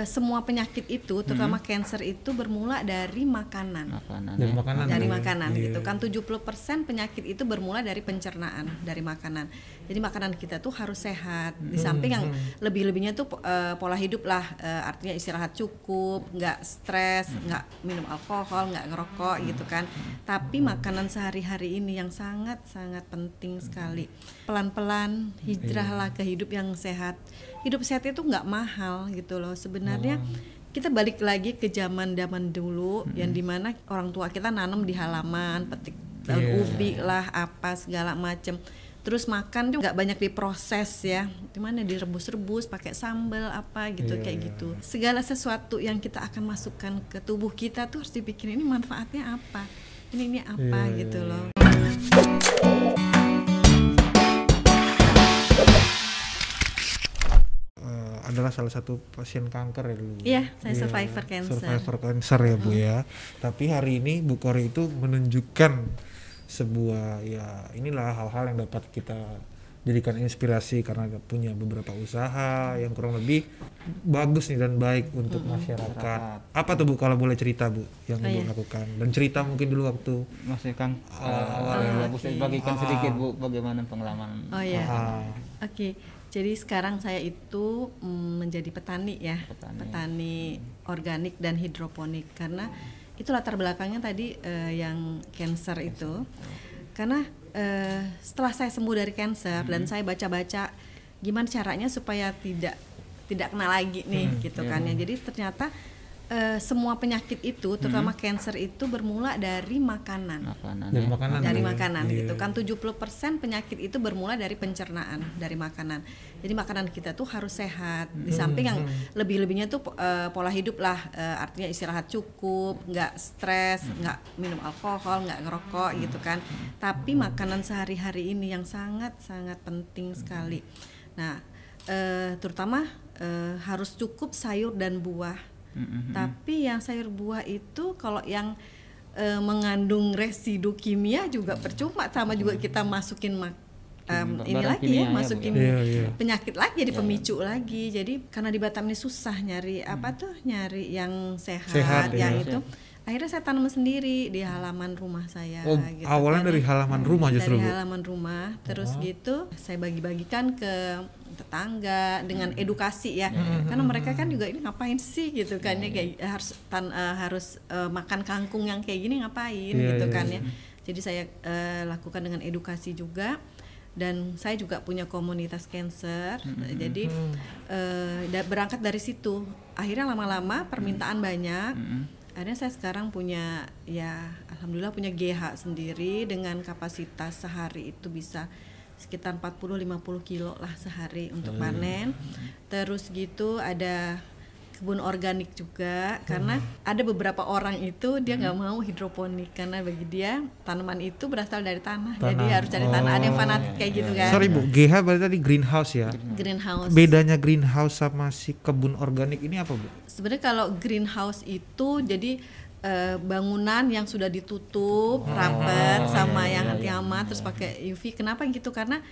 eh, semua penyakit itu, terutama cancer itu bermula dari makanan. Makanan. Dari ya. makanan. dari ya. makanan Iya. gitu kan. 70% penyakit itu bermula dari pencernaan dari makanan. Jadi makanan kita tuh harus sehat. Di samping yang lebih-lebihnya tuh eh, pola hidup lah. Eh, artinya istirahat cukup nggak stres nggak minum alkohol nggak ngerokok gitu kan. Tapi makanan sehari-hari ini yang sangat sangat penting sekali. Pelan-pelan hijrahlah ke hidup yang sehat hidup sehat itu nggak mahal gitu loh. Sebenarnya kita balik lagi ke zaman zaman dulu yang di mana orang tua kita nanam di halaman petik daun Iya. ubi lah apa segala macem. Terus makan juga nggak banyak diproses ya. Di mana direbus-rebus pakai sambal apa gitu Iya, kayak iya. gitu. segala sesuatu yang kita akan masukkan ke tubuh kita tuh harus dipikirin ini manfaatnya apa? Ini ini apa Iya, gitu iya, loh adalah salah satu pasien kanker ya dulu. Iya, saya survivor cancer. Survivor cancer ya Bu ya. Tapi hari ini Bu Kori itu menunjukkan sebuah ya inilah hal-hal yang dapat kita jadikan inspirasi karena punya beberapa usaha yang kurang lebih bagus nih dan baik untuk masyarakat. Apa tuh Bu kalau boleh cerita Bu yang Oh, Ibu iya. lakukan dan cerita mungkin dulu waktu Masih Kang eh, Awal-awal ya, ya. Bu, Oke. bagikan Ah. sedikit Bu bagaimana pengalaman. oh ya ah, Oke, jadi sekarang saya itu mm, menjadi petani ya, Petani. petani, organik dan hidroponik karena itu latar belakangnya tadi eh, yang cancer itu. Karena eh, setelah saya sembuh dari cancer dan saya baca-baca gimana caranya supaya tidak tidak kena lagi nih gitu kan ya. Jadi ternyata eh, semua penyakit itu, terutama cancer itu bermula dari makanan. Makanan. dari ya. makanan. Dari ya? makanan Iya. gitu kan. 70% penyakit itu bermula dari pencernaan dari makanan. Jadi makanan kita tuh harus sehat. Di samping yang lebih-lebihnya tuh eh, pola hidup lah eh, artinya istirahat cukup nggak stres nggak minum alkohol nggak ngerokok gitu kan. Tapi makanan sehari-hari ini yang sangat sangat penting sekali. Nah eh, terutama eh, harus cukup sayur dan buah Mm-mm. tapi yang sayur buah itu kalau yang eh, mengandung residu kimia juga percuma sama juga kita masukin mak Barang ini lagi ya, ya, Bu, masukin Iya, iya. penyakit lagi jadi pemicu lagi. Jadi karena di Batam ini susah nyari apa tuh nyari yang sehat, Sehat, yang ya. itu. Akhirnya saya tanam sendiri di halaman rumah saya. Oh, gitu awalnya kan. dari halaman rumah justru dari Bu. halaman rumah. Terus gitu saya bagi-bagikan ke tetangga dengan edukasi ya. Karena mereka kan juga ini ngapain sih? gitu kan ya kayak harus tan- eh, harus eh, makan kangkung yang kayak gini ngapain? Iya, gitu iya, kan iya. ya. Jadi saya eh, lakukan dengan edukasi juga. Dan saya juga punya komunitas cancer. Jadi eh, da- berangkat dari situ. Akhirnya lama-lama permintaan banyak akhirnya saya sekarang punya ya alhamdulillah punya GH sendiri dengan kapasitas sehari itu bisa sekitar 40-50 kilo lah sehari untuk panen. Terus gitu ada kebun organik juga karena ada beberapa orang itu dia nggak mau hidroponik karena bagi dia tanaman itu berasal dari tanah, jadi Tanah. harus cari tanah ada yang Oh. fanatik kayak gitu kan Sorry Bu, GH berarti tadi greenhouse ya. greenhouse Bedanya greenhouse sama si kebun organik ini apa Bu? sebenarnya kalau greenhouse itu jadi eh, bangunan yang sudah ditutup rapat sama yang anti hama terus pakai UV kenapa gitu karena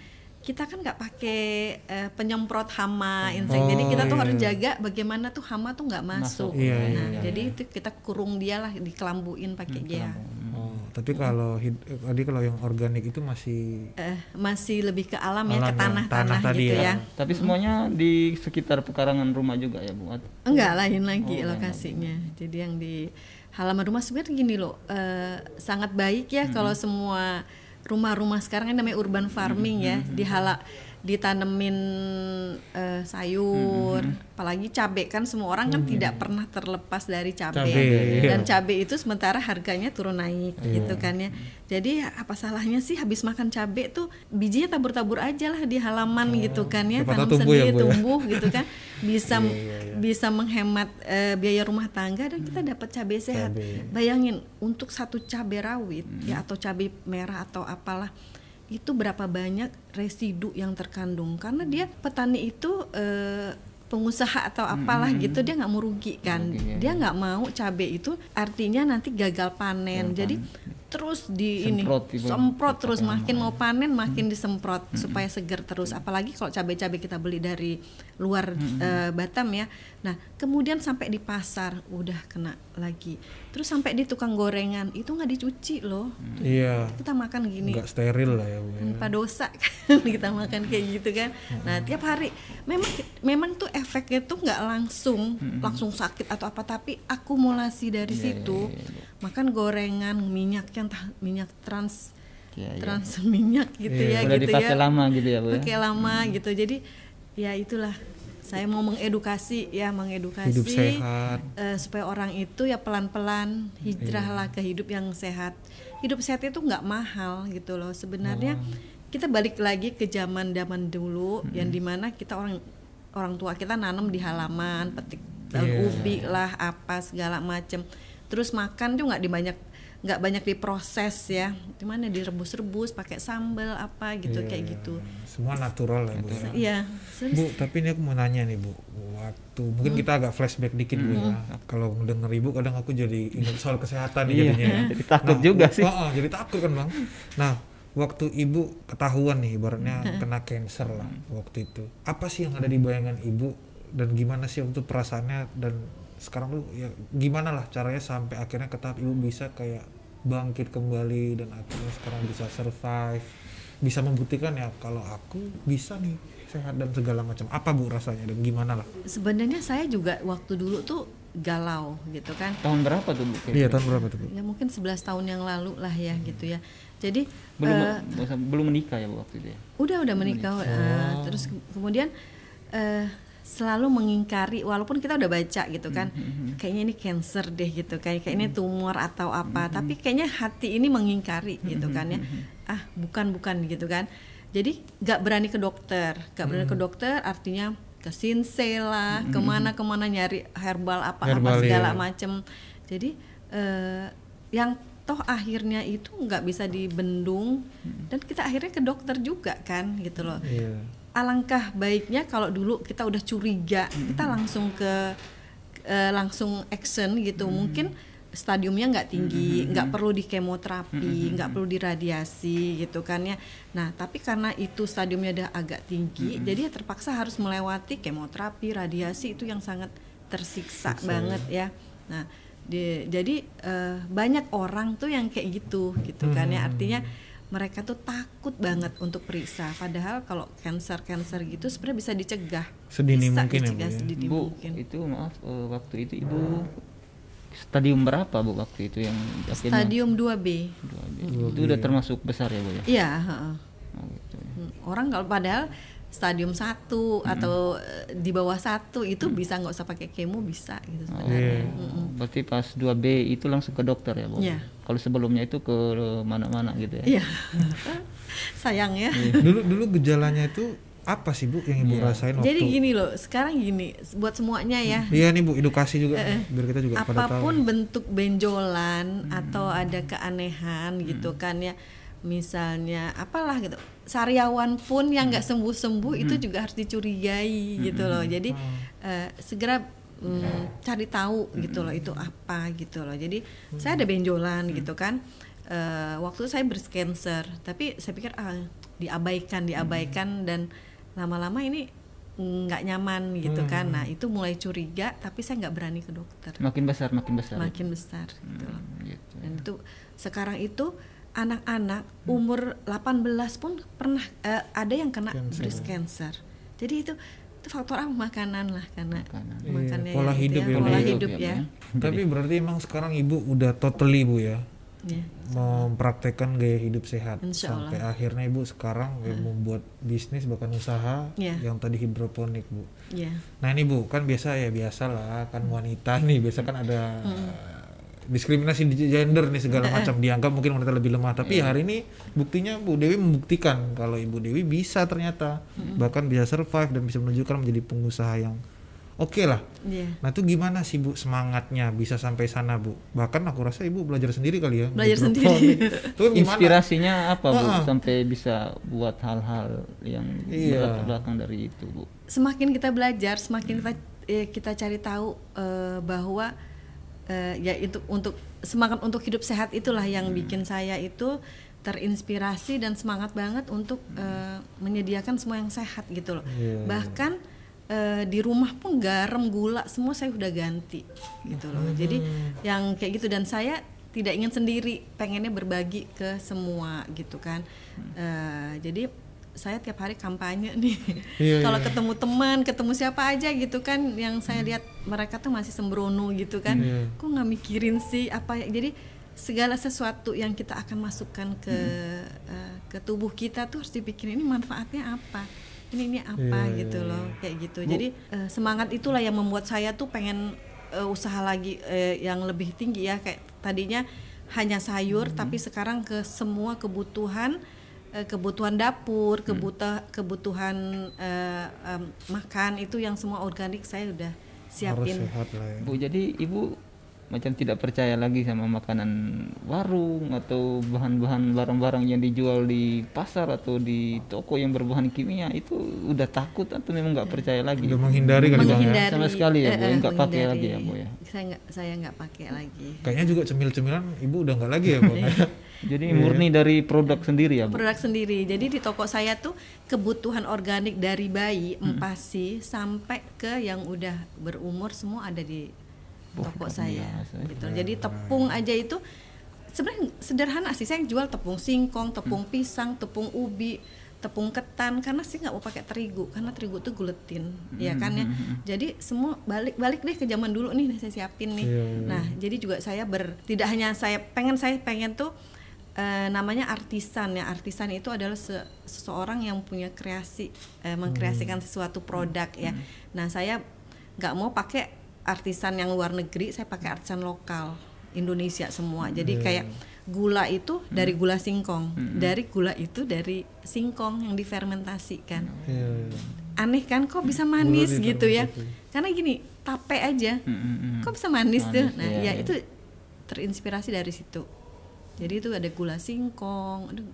kita kan nggak pakai eh, penyemprot hama insek. Jadi kita tuh iya. harus jaga bagaimana tuh hama tuh nggak masuk, Iya, iya, nah jadi itu kita kurung dia lah dikelambuin pakai GH Oh, tapi kalau eh, tadi kalau yang organik itu masih Eh, masih lebih ke alam, ya Alam ke ya, tanah-tanah tanah tadi gitu ya. ya. Tapi semuanya di sekitar pekarangan rumah juga ya Bu. At- Enggak lain lagi Oh, lain lokasinya. Jadi yang di halaman rumah sebenarnya gini loh, eh, sangat baik ya kalau semua rumah-rumah sekarang kan namanya urban farming ya, dihala ditanemin eh, sayur, apalagi cabai kan semua orang kan tidak pernah terlepas dari cabai. Cabai, iya. Dan cabai itu sementara harganya turun naik gitu kan ya. Jadi apa salahnya sih habis makan cabai tuh bijinya tabur-tabur aja lah di halaman gitu kan ya, tanam tumbuh ya, sendiri ya. tumbuh gitu kan. Bisa Iya, bisa menghemat eh, biaya rumah tangga dan kita dapat cabai sehat. Cabai. Bayangin untuk satu cabai rawit ya atau cabai merah atau apalah itu berapa banyak residu yang terkandung. Karena dia petani itu eh, pengusaha atau apalah gitu dia nggak mau rugi kan. Rugi, ya. dia nggak mau cabai itu artinya nanti gagal panen. Jadi terus di Semprot, ini Ibu. semprot terus. makin mau panen makin Hmm. disemprot supaya segar terus. Apalagi kalau cabai-cabai kita beli dari luar Hmm. eh, Batam ya. Nah kemudian sampai di pasar udah kena lagi terus sampai di tukang gorengan itu nggak dicuci loh. Iya. kita makan gini. Nggak steril lah ya bu. ya. tanpa dosa kan kita makan kayak gitu kan. Nah tiap hari. Memang memang tuh efeknya tuh nggak langsung langsung sakit atau apa tapi akumulasi dari situ. makan gorengan minyak yang minyak trans Iya, iya. trans minyak gitu ya Udah gitu dipakai ya. lama gitu ya bu ya? Pakai lama gitu. Jadi ya itulah saya mau mengedukasi ya mengedukasi Hidup sehat. eh, supaya orang itu ya pelan-pelan hijrahlah ke hidup yang sehat. Hidup sehat itu nggak mahal gitu loh. Sebenarnya kita balik lagi ke zaman zaman dulu yang di mana kita orang orang tua kita nanam di halaman, petik daun Iya. ubi lah apa segala macem. Terus makan tuh nggak dibanyak nggak banyak diproses ya, di mana direbus-rebus pakai sambal apa gitu Iya, kayak iya. gitu. Semua natural ya bu. ya. Iya. Bu, tapi ini aku mau nanya nih Bu, waktu mungkin kita agak flashback dikit Bu ya. Kalau mendengar Ibu kadang aku jadi ingat soal kesehatan nih Iya, jadinya. ya. jadi takut juga wa- sih. oh, oh, jadi takut kan Bang. Nah, waktu Ibu ketahuan nih ibaratnya kena cancer lah waktu itu. Apa sih yang ada di bayangan Ibu dan gimana sih untuk perasaannya dan sekarang tuh ya gimana lah caranya sampai akhirnya ke tahap Ibu bisa kayak bangkit kembali dan akhirnya sekarang bisa survive bisa membuktikan ya kalau aku bisa nih sehat dan segala macam. Apa bu rasanya dan gimana lah? Sebenarnya saya juga waktu dulu tuh galau gitu kan. tahun berapa tuh bu iya tahun berapa tuh bu? Ya mungkin 11 tahun yang lalu lah ya gitu ya. Jadi belum masa- belum menikah ya bu waktu itu ya? Udah udah menikah eh, terus ke- kemudian eh, selalu mengingkari walaupun kita udah baca gitu kan kayaknya ini cancer deh gitu kayak kayak ini tumor atau apa tapi kayaknya hati ini mengingkari gitu kan ya. ah bukan bukan gitu kan. Jadi nggak berani ke dokter. Nggak berani ke dokter artinya ke sinse lah ke mana ke mana nyari herbal apa apa Herbal, segala iya. macem. Jadi eh, yang toh akhirnya itu nggak bisa dibendung dan kita akhirnya ke dokter juga kan gitu loh. Iya alangkah baiknya kalau dulu kita udah curiga kita langsung ke eh, langsung action gitu. Mungkin stadiumnya nggak tinggi nggak perlu di kemoterapi nggak perlu diradiasi gitu kan ya. Nah tapi karena itu stadiumnya udah agak tinggi jadi ya terpaksa harus melewati kemoterapi radiasi itu yang sangat tersiksa banget ya. Nah di- jadi eh, banyak orang tuh yang kayak gitu gitu kan ya. Artinya mereka tuh takut banget untuk periksa padahal kalau cancer cancer gitu sebenarnya bisa dicegah Sedini Bisa mungkin ya, Bu, dicegah ya? sedini bu mungkin itu maaf eh, waktu itu ibu stadium berapa bu waktu itu yang akhirnya stadium 2B dua B. itu udah termasuk besar ya bu ya iya heeh. Oh, gitu ya. Hmm, orang kalau padahal stadium satu atau eh, di bawah satu itu bisa nggak usah pakai kemo bisa gitu Oh, sebenarnya. berarti pas 2B itu langsung ke dokter ya bu? Iya. kalau sebelumnya itu ke mana-mana gitu ya? Iya. Sayang ya. Dulu dulu gejalanya itu apa sih bu yang ibu rasain waktu? Jadi gini loh sekarang gini buat semuanya ya. Iya nih bu edukasi juga. Biar kita juga pada tahu. Apa pun bentuk benjolan atau ada keanehan gitu kan ya misalnya apalah gitu sariawan pun yang nggak sembuh sembuh itu juga harus dicurigai gitu loh. Jadi eh, segera mm, cari tahu gitu loh itu apa gitu loh. Jadi saya ada benjolan gitu kan. Eh, waktu saya breast cancer tapi saya pikir ah diabaikan diabaikan dan lama-lama ini nggak nyaman gitu kan. Nah itu mulai curiga tapi saya nggak berani ke dokter. Makin besar makin besar ya? makin besar gitu loh. gitu. Dan itu sekarang itu anak-anak umur 18 pun pernah eh, ada yang kena breast cancer. Jadi itu itu faktor apa makanan lah karena Makanan. Iya, makannya pola gitu hidup ya, pola pola hidup hidup ya. ya, tapi berarti emang sekarang ibu udah totally bu ya Ya. mempraktekkan gaya hidup sehat Insya Allah. sampai akhirnya ibu sekarang ya, membuat bisnis bahkan usaha Iya. yang tadi hidroponik bu Ya. Nah ini bu, kan biasa ya biasa lah kan wanita nih biasa kan ada diskriminasi di gender nih segala macam dianggap mungkin wanita lebih lemah. Tapi hari ini buktinya Bu Dewi membuktikan kalau Ibu Dewi bisa ternyata bahkan bisa survive dan bisa menunjukkan menjadi pengusaha yang oke lah. Ya. Nah itu gimana sih Bu semangatnya bisa sampai sana Bu? Bahkan aku rasa Ibu belajar sendiri kali ya. Belajar sendiri. Itu gimana? inspirasinya apa bu Ah. sampai bisa buat hal-hal yang Iya. berlatar belakang dari itu bu Semakin kita belajar, semakin kita eh, kita cari tahu eh, bahwa eh, ya itu untuk semangat untuk hidup sehat itulah yang bikin saya itu terinspirasi dan semangat banget untuk eh, menyediakan semua yang sehat gitu loh. Iya. Bahkan eh, di rumah pun garam, gula semua saya udah ganti gitu loh. Jadi yang kayak gitu dan saya tidak ingin sendiri, pengennya berbagi ke semua gitu kan. Eh, jadi saya tiap hari kampanye nih. Iya, Kalau iya. ketemu teman, ketemu siapa aja gitu kan, yang saya lihat mereka tuh masih sembrono gitu kan. Iya. Kok nggak mikirin sih apa ya? Jadi segala sesuatu yang kita akan masukkan ke eh, ke tubuh kita tuh harus dipikirin ini manfaatnya apa. Ini ini apa Iya, gitu loh, kayak gitu. Jadi eh, semangat itulah yang membuat saya tuh pengen eh, usaha lagi eh, yang lebih tinggi ya kayak tadinya hanya sayur tapi sekarang ke semua kebutuhan kebutuhan dapur, kebutuhan kebutuhan eh, em, makan itu yang semua organik saya udah Harus siapin. sehat lah ya. Bu, jadi ibu macam tidak percaya lagi sama makanan warung atau bahan-bahan barang-barang yang dijual di pasar atau di toko yang berbahan kimia itu udah takut atau memang nggak percaya lagi? Udah menghindari kali bang ya. menghindari Sama sekali ya, Bu, eh, eh, nggak pakai menghindari. lagi ya, Bu, ya? Saya nggak saya nggak pakai lagi. Kayaknya juga cemil-cemilan ibu udah nggak lagi ya bang. Jadi murni dari produk sendiri ya, Bu? Produk sendiri. Jadi di toko saya tuh kebutuhan organik dari bayi, Hmm. empasi sampai ke yang udah berumur semua ada di toko saya. biasa ya. Gitu. Jadi tepung aja itu sebenarnya sederhana sih. Saya jual tepung singkong, tepung Hmm. pisang, tepung ubi, tepung ketan karena sih nggak mau pakai terigu karena terigu tuh glutin, ya kan ya. Hmm, Jadi semua balik-balik deh ke zaman dulu nih saya siapin nih. Iya, iya. Nah, jadi juga saya ber tidak hanya saya pengen saya pengen tuh eh, namanya artisan ya. Artisan itu adalah se- seseorang yang punya kreasi eh, mengkreasikan sesuatu produk ya. Nah saya nggak mau pakai artisan yang luar negeri saya pakai artisan lokal Indonesia semua. Jadi kayak gula itu dari gula singkong dari gula itu dari singkong yang difermentasikan. Iya, iya. aneh kan kok bisa manis Gula gitu ya? karena gini tape aja. Hmm, hmm, hmm. kok bisa manis, tuh? Manis, nah iya, ya iya. itu terinspirasi dari situ jadi itu ada gula singkong aduh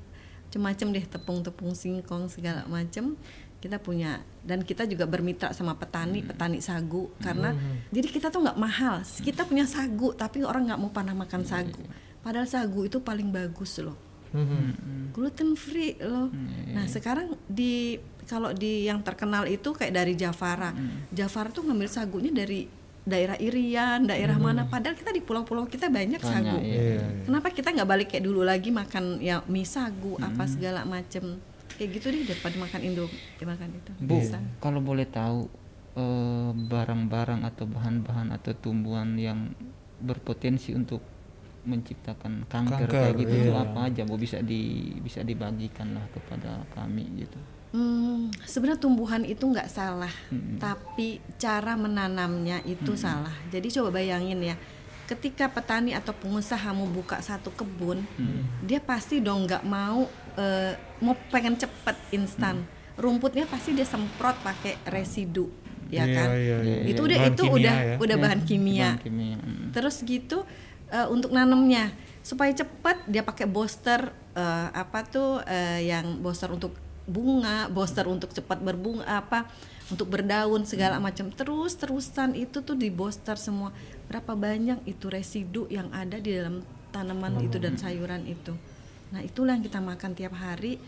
macam-macam deh tepung-tepung singkong segala macam kita punya dan kita juga bermitra sama petani Hmm. petani sagu karena jadi kita tuh nggak mahal. Kita punya sagu tapi orang nggak mau pernah makan Iya, sagu. Padahal sagu itu paling bagus loh. Mhm. gluten free loh. Nah sekarang di kalau di yang terkenal itu kayak dari Jafara, Jafara tuh ngambil sagunya dari daerah Irian, daerah mana. Padahal kita di pulau-pulau kita banyak Banyak, sagu. iya. Iya. Kenapa kita nggak balik kayak dulu lagi makan ya mie sagu apa segala macem kayak gitu deh daripada makan Indo ya makan itu. Bu, Bisa. kalau boleh tahu eh, barang-barang atau bahan-bahan atau tumbuhan yang berpotensi untuk menciptakan kanker, Kanker, kayak gitu itu iya. apa aja, Bu bisa di bisa dibagikan lah kepada kami gitu. Hmm, sebenarnya tumbuhan itu nggak salah, tapi cara menanamnya itu salah. Jadi coba bayangin ya, ketika petani atau pengusaha mau buka satu kebun, dia pasti dong nggak mau eh, mau pengen cepet instan. Rumputnya pasti dia semprot pakai residu, ya Iya, kan? iya, iya. Itu udah Bahan itu kimia udah ya. udah bahan kimia. Bahan kimia. mm. Terus gitu eh, untuk nanamnya supaya cepat dia pakai booster eh, apa tuh eh, yang booster untuk bunga, booster untuk cepat berbunga apa untuk berdaun segala macam. Terus terusan itu tuh di booster semua. Berapa banyak itu residu yang ada di dalam tanaman itu dan sayuran itu. Nah itulah yang kita makan tiap hari.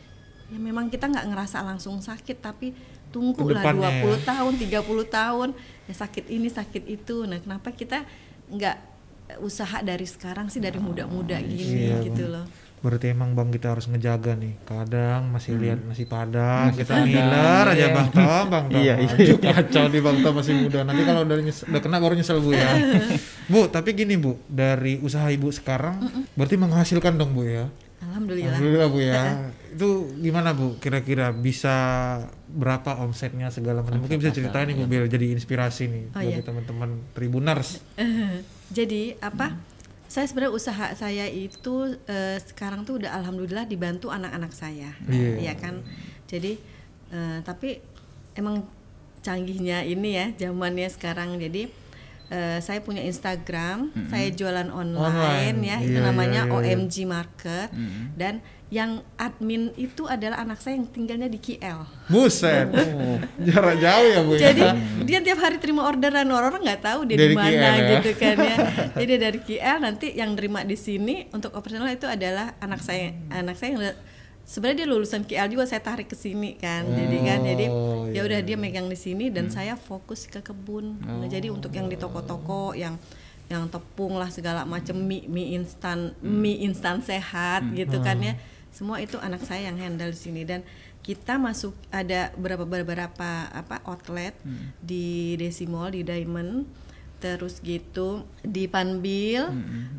Ya memang kita nggak ngerasa langsung sakit tapi tunggulah Ke depannya 20 tahun 30 tahun ya sakit ini sakit itu. Nah kenapa kita nggak usaha dari sekarang sih dari muda-muda gini Iya, gitu loh Berarti emang bang kita harus ngejaga nih. Kadang masih lihat nasi padang, Nasi kita Padang, ngiler aja iya. bang Tom, bang Tom. Iya, iya. Kacau nih bang Tom masih muda. Nanti kalau udah, nyes- udah kena baru nyesel bu ya. bu, tapi gini bu, dari usaha ibu sekarang, berarti menghasilkan dong bu ya. alhamdulillah Alhamdulillah bu ya. Itu gimana bu? Kira-kira bisa berapa omsetnya segala macam? Mungkin bisa ceritain nih bu biar jadi inspirasi nih Oh, bagi iya. teman-teman Tribuners. jadi apa saya sebenarnya usaha saya itu eh, sekarang tuh udah alhamdulillah dibantu anak-anak saya. Iya. ya kan? Jadi eh, tapi emang canggihnya ini ya zamannya sekarang. Jadi eh, saya punya Instagram, Mm-mm. saya jualan online, Online, ya, itu namanya iya, iya, iya. OMG Market Mm-mm. dan yang admin itu adalah anak saya yang tinggalnya di KL. Buset. Jarak jauh ya, Bu. ya? Jadi dia tiap hari terima orderan orang-orang nggak tahu dia di mana ya? gitu kan ya. Jadi dari KL nanti yang terima di sini untuk operasional itu adalah anak saya anak saya yang sebenarnya dia lulusan KL juga saya tarik ke sini kan. jadi kan jadi Oh, ya iya. udah dia megang di sini dan saya fokus ke kebun. Nah, jadi untuk yang di toko-toko yang yang tepung lah segala macam mie mie instan mie instan sehat gitu kan ya. Semua itu anak saya yang handle di sini. Dan kita masuk ada beberapa beberapa apa outlet di Desi Mall di Diamond terus gitu di Panbil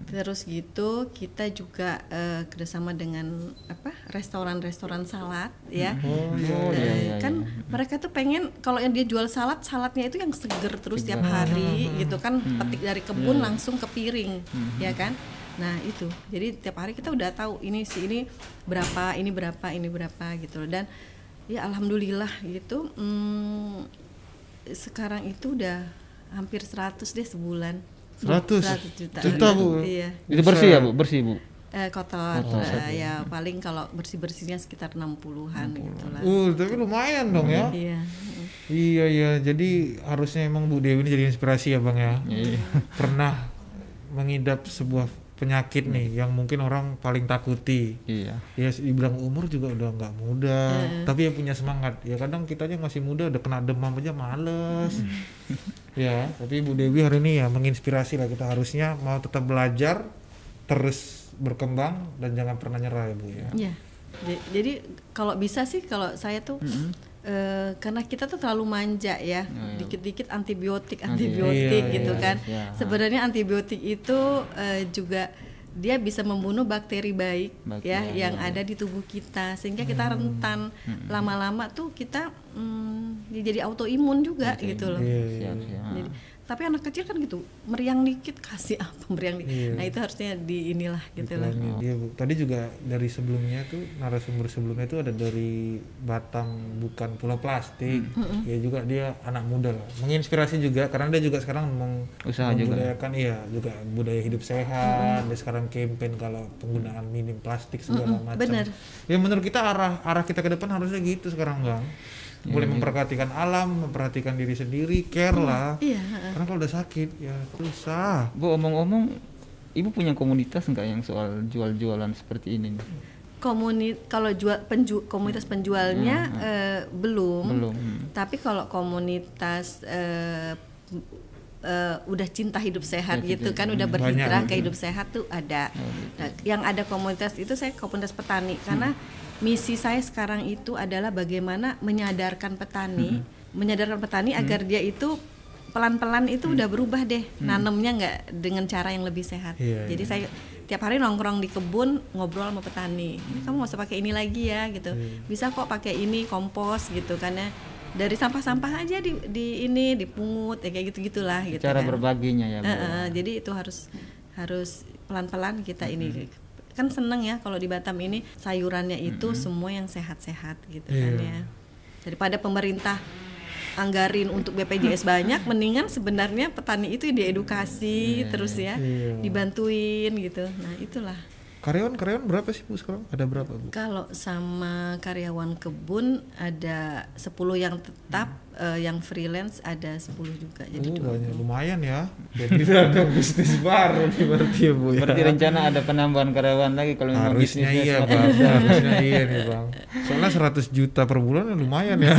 terus gitu kita juga eh, kerjasama dengan apa restoran-restoran salad ya. Oh, iya. Eh, iya, iya, kan iya. mereka tuh pengen kalau yang dia jual salad saladnya itu yang seger terus tiap hari gitu kan petik dari kebun langsung ke piring ya kan. Nah itu. Jadi tiap hari kita udah tahu ini si ini berapa ini berapa ini berapa gitu dan ya alhamdulillah gitu hmm, sekarang itu udah hampir 100 deh sebulan 100? 100 juta Juta, Bu? iya Itu bersih ya, Bu? Bersih, Bu. eh, kotor, Eh, ya paling kalau bersih bersihnya sekitar 60-an gitu lah Uh, tapi lumayan dong ya. iya Iya iya, jadi harusnya emang Bu Dewi ini jadi inspirasi ya Bang ya. Iya. Pernah mengidap sebuah penyakit nih yang mungkin orang paling takuti. Iya. Ya dibilang umur juga udah nggak muda, tapi ya punya semangat. Ya kadang kita aja masih muda udah kena demam aja males. ya, tapi Bu Dewi hari ini ya menginspirasi lah kita harusnya mau tetap belajar, terus berkembang dan jangan pernah nyerah ya Bu ya. Iya. Ja- Jadi kalau bisa sih kalau saya tuh eh, karena kita tuh terlalu manja ya, iya. dikit-dikit antibiotik Anti- antibiotik Iya, gitu iya, kan. iya. Sebenarnya antibiotik itu eh, juga dia bisa membunuh bakteri baik Bak- ya iya, yang iya, ada di tubuh kita sehingga kita rentan lama-lama tuh kita mm, ya jadi autoimun juga gitu loh. Iya, iya. Siap. Jadi, tapi anak kecil kan gitu meriang dikit kasih apa meriang dikit. Iya. Nah itu harusnya di inilah gitu loh. Iklannya dia Bu. Tadi juga dari sebelumnya tuh narasumber sebelumnya tuh ada dari Batam bukan Pulau Plastik. Ya juga dia anak muda lah. Menginspirasi juga karena dia juga sekarang meng Usaha juga. membudayakan iya juga budaya hidup sehat. Dia sekarang campaign kalau penggunaan minim plastik segala macam. bener. Ya menurut kita arah arah kita ke depan harusnya gitu sekarang Bang. Mulai memperhatikan alam, memperhatikan diri sendiri, care lah. Iya, heeh. Karena kalau udah sakit ya susah. Bu, omong-omong, Ibu punya komunitas nggak yang soal jual-jualan seperti ini? nih? Komuni kalau jual penju, komunitas penjualnya eh, belum. Belum. Hmm. Tapi kalau komunitas eh, eh, udah cinta hidup sehat Ya, gitu gitu. kan, udah Banyak berhijrah ke hidup sehat tuh ada. Oh, gitu. Nah, yang ada komunitas itu saya komunitas petani karena misi saya sekarang itu adalah bagaimana menyadarkan petani, menyadarkan petani agar dia itu pelan-pelan itu udah berubah deh nanemnya nggak dengan cara yang lebih sehat. Iya, Jadi saya tiap hari nongkrong di kebun ngobrol sama petani. Kamu nggak usah pakai ini lagi ya gitu. Bisa kok pakai ini kompos gitu karena dari sampah-sampah aja di, di ini dipungut ya kayak gitu gitulah gitu. Cara kan. berbaginya ya. Eh, eh, jadi itu harus harus pelan-pelan kita ini kan seneng ya kalau di Batam ini sayurannya itu semua yang sehat-sehat gitu kan Iya. ya daripada pemerintah anggarin untuk BPJS banyak mendingan sebenarnya petani itu diedukasi terus ya Iya. dibantuin gitu nah itulah Karyawan-karyawan berapa sih Bu sekarang? Ada berapa Bu? kalau sama karyawan kebun ada 10 yang tetap eh, yang freelance ada 10 juga jadi Oh, banyak lumayan ya. Jadi ada bisnis baru nih berarti ya Bu ya. Berarti rencana ada penambahan karyawan lagi kalau memang Harusnya bisnisnya iya Bang, harusnya iya nih Bang. Soalnya 100 juta per bulan ya lumayan ya.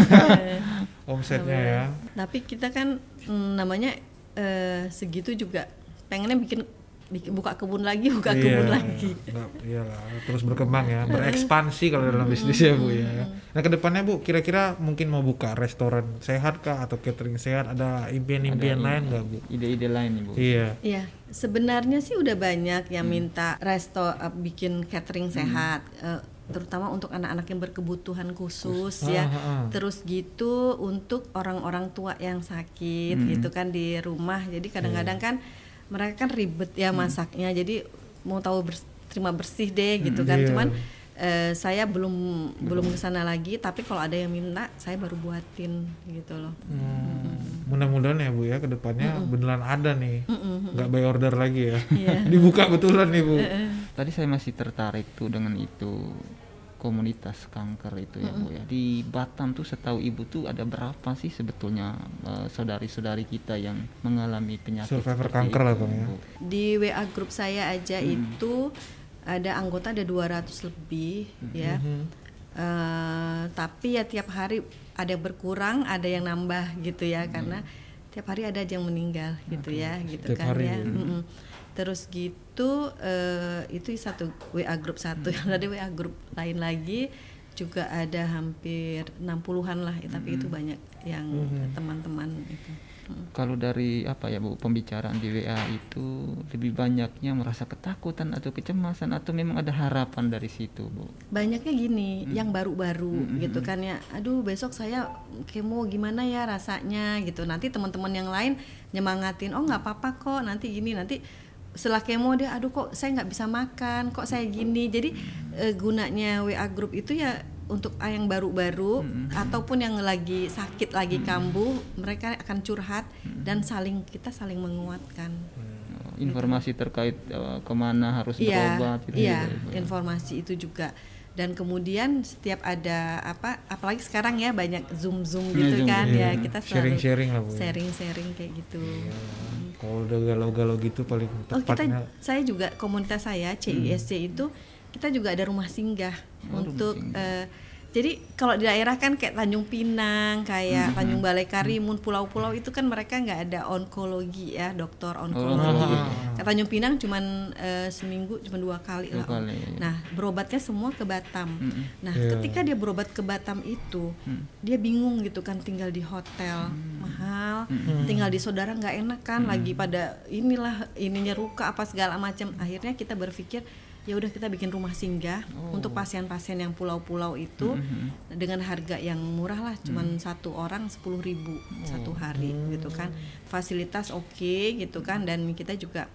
Omsetnya ya. Tapi kita kan mm, namanya eh, segitu juga pengennya bikin buka kebun lagi, buka kebun lagi. Iyalah, terus berkembang ya, berekspansi kalau dalam bisnis ya Bu ya. Nah, ke depannya Bu, kira-kira mungkin mau buka restoran sehat kah atau catering sehat? Ada impian-impian lain nggak Bu? Ide-ide lain nih, Bu. Iya. Iya, sebenarnya sih udah banyak yang Hmm. minta resto eh, bikin catering sehat. eh, terutama untuk anak-anak yang berkebutuhan khusus Ah, ya. ah, ah. Terus gitu untuk orang-orang tua yang sakit Hmm. gitu kan di rumah. Jadi kadang-kadang kan mereka kan ribet ya Hmm. masaknya. Jadi mau tahu bers- terima bersih deh gitu kan. iya. Cuman eh, saya belum belum ke sana lagi tapi kalau ada yang minta saya baru buatin gitu loh Hmm, Mudah-mudahan ya Bu ya ke depannya beneran ada nih. Mm-mm. Nggak by order lagi ya. Iya. Dibuka betulan nih Bu. Tadi saya masih tertarik tuh dengan itu komunitas kanker itu ya Bu ya. Di Batam tuh setahu Ibu tuh ada berapa sih sebetulnya eh, saudari-saudari kita yang mengalami penyakit Survivor kanker itu, lah, Bang, ya. Bu? di WA grup saya aja itu ada anggota ada 200 lebih ya Eh, tapi ya tiap hari ada yang berkurang ada yang nambah gitu ya karena tiap hari ada aja yang meninggal gitu ya gitu Tiap kan hari ya ya. Mm-mm. Terus gitu eh, itu satu WA grup satu. Ada WA grup lain lagi juga ada hampir 60-an lah ya, tapi itu banyak yang teman-teman itu. Mm. Kalau dari apa ya Bu pembicaraan di WA itu lebih banyaknya merasa ketakutan atau kecemasan atau memang ada harapan dari situ Bu? banyaknya gini yang baru-baru gitu kan ya aduh besok saya kemo gimana ya rasanya? Gitu. Nanti teman-teman yang lain nyemangatin oh nggak apa-apa kok nanti gini nanti setelah kemo dia aduh kok saya nggak bisa makan? Kok saya gini? Jadi eh, gunanya WA group itu ya untuk yang baru-baru ataupun yang lagi sakit lagi kambuh mereka akan curhat dan saling kita saling menguatkan. Informasi terkait eh, ke mana harus Iya, berobat gitu ya, ya. informasi itu juga. Dan kemudian setiap ada apa, apalagi sekarang ya banyak zoom zoom Iya, gitu Zoom, kan iya. ya kita selalu Sharing-sharing lah, Bu, ya. sharing sharing kayak gitu. Kalau udah galau-galau gitu paling Oh kita, tepatnya saya juga komunitas saya CISC Hmm. itu kita juga ada rumah singgah Oh, untuk eh, jadi kalau di daerah kan kayak Tanjung Pinang, Hmm, kayak Tanjung Balai Karimun, pulau-pulau itu kan mereka nggak ada onkologi ya, dokter onkologi. Oh. Kayak Tanjung Pinang cuman eh, seminggu cuma dua kali Dua lah. kali, iya. Nah berobatnya semua ke Batam. Nah Iya. ketika dia berobat ke Batam itu, dia bingung gitu kan tinggal di hotel mahal, tinggal di saudara nggak enak kan, lagi pada inilah ininya luka apa segala macam. Akhirnya kita berpikir ya udah kita bikin rumah singgah untuk pasien-pasien yang pulau-pulau itu dengan harga yang murah lah, cuman satu orang sepuluh ribu satu hari gitu kan, fasilitas oke gitu kan, dan kita juga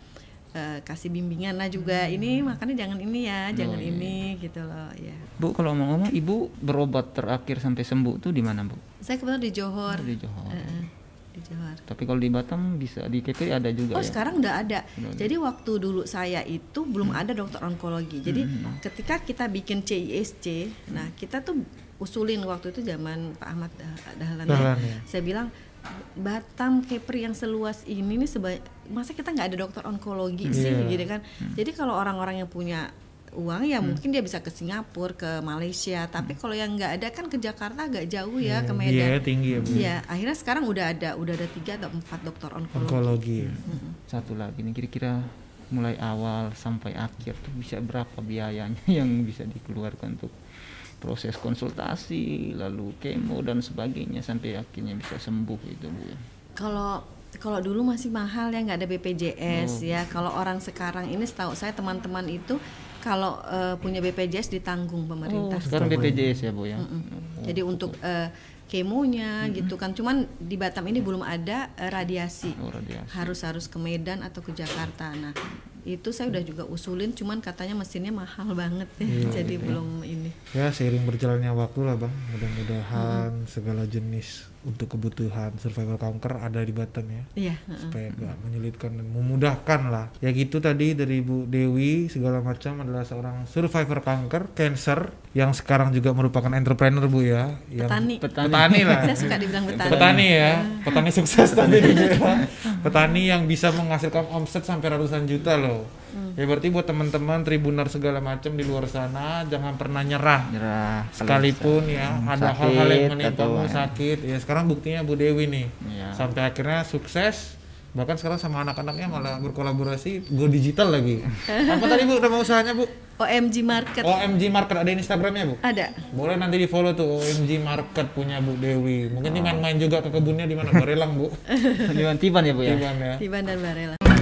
eh, kasih bimbingan lah juga. Ini makanya jangan ini ya jangan iya, ini gitu loh ya Bu kalau ngomong Ibu berobat terakhir sampai sembuh tuh di mana Bu? saya kebetulan di Johor. Di Johor. Di Johor Tapi kalau di Batam bisa di KPI ada juga Oh ya. sekarang udah ada. Udah ada. Jadi waktu dulu saya itu belum ada dokter onkologi. Jadi Hmm. ketika kita bikin CISC, nah kita tuh usulin waktu itu zaman Pak Ahmad Dah- Dahlan. ya. Dahlan, ya. Saya bilang Batam Kepri yang seluas ini nih seba- masa kita nggak ada dokter onkologi sih Iya. gitu kan. Jadi kalau orang-orang yang punya uang ya Hmm. mungkin dia bisa ke Singapura, ke Malaysia. Tapi kalau yang nggak ada kan ke Jakarta agak jauh ya Iya, ke Medan. biaya tinggi ya Bu. Iya, akhirnya sekarang udah ada, udah ada tiga atau empat dokter onkologi. Onkologi. ya. Satu lagi nih kira-kira mulai awal sampai akhir tuh bisa berapa biayanya yang bisa dikeluarkan untuk proses konsultasi, lalu kemo dan sebagainya sampai akhirnya bisa sembuh itu Bu. ya. Kalau kalau dulu masih mahal ya nggak ada BPJS Oh. ya. Kalau orang sekarang ini setahu saya teman-teman itu kalau eh, punya BPJS ditanggung Oh, pemerintah. sekarang BPJS ya Bu ya. Mm-mm. Jadi untuk eh, kemonya gitu kan. Cuman di Batam ini belum ada eh, radiasi. Oh, radiasi. Harus harus ke Medan atau ke Jakarta. Nah itu saya udah juga usulin. Cuman katanya mesinnya mahal banget ya. Iya, Jadi belum ini. Ya seiring berjalannya waktu lah bang, mudah-mudahan segala jenis untuk kebutuhan survivor kanker ada di Batam ya. Iya. heeh. supaya nggak menyulitkan dan memudahkan lah ya gitu tadi dari Bu Dewi segala macam adalah seorang survivor kanker cancer yang sekarang juga merupakan entrepreneur Bu ya yang Petani. Petani. petani lah Saya suka dibilang petani. petani ya petani sukses tadi dibilang. petani yang bisa menghasilkan omset sampai ratusan juta loh ya berarti buat teman-teman tribuner segala macam di luar sana jangan pernah nyerah. Nyerah. sekalipun ya Hmm, ada hal-hal yang menimpamu sakit. Ya sekarang buktinya Bu Dewi nih. Iya. sampai akhirnya sukses bahkan sekarang sama anak-anaknya malah berkolaborasi go digital lagi. Apa tadi Bu? Nama usahanya Bu? OMG Market. OMG Market ada Instagramnya Bu? Ada. boleh nanti di follow tuh OMG Market punya Bu Dewi. Mungkin ini main-main juga ke kebunnya di mana? Barelang Bu. Di Tiban ya Bu ya. Tiban ya. Tiban dan Barela.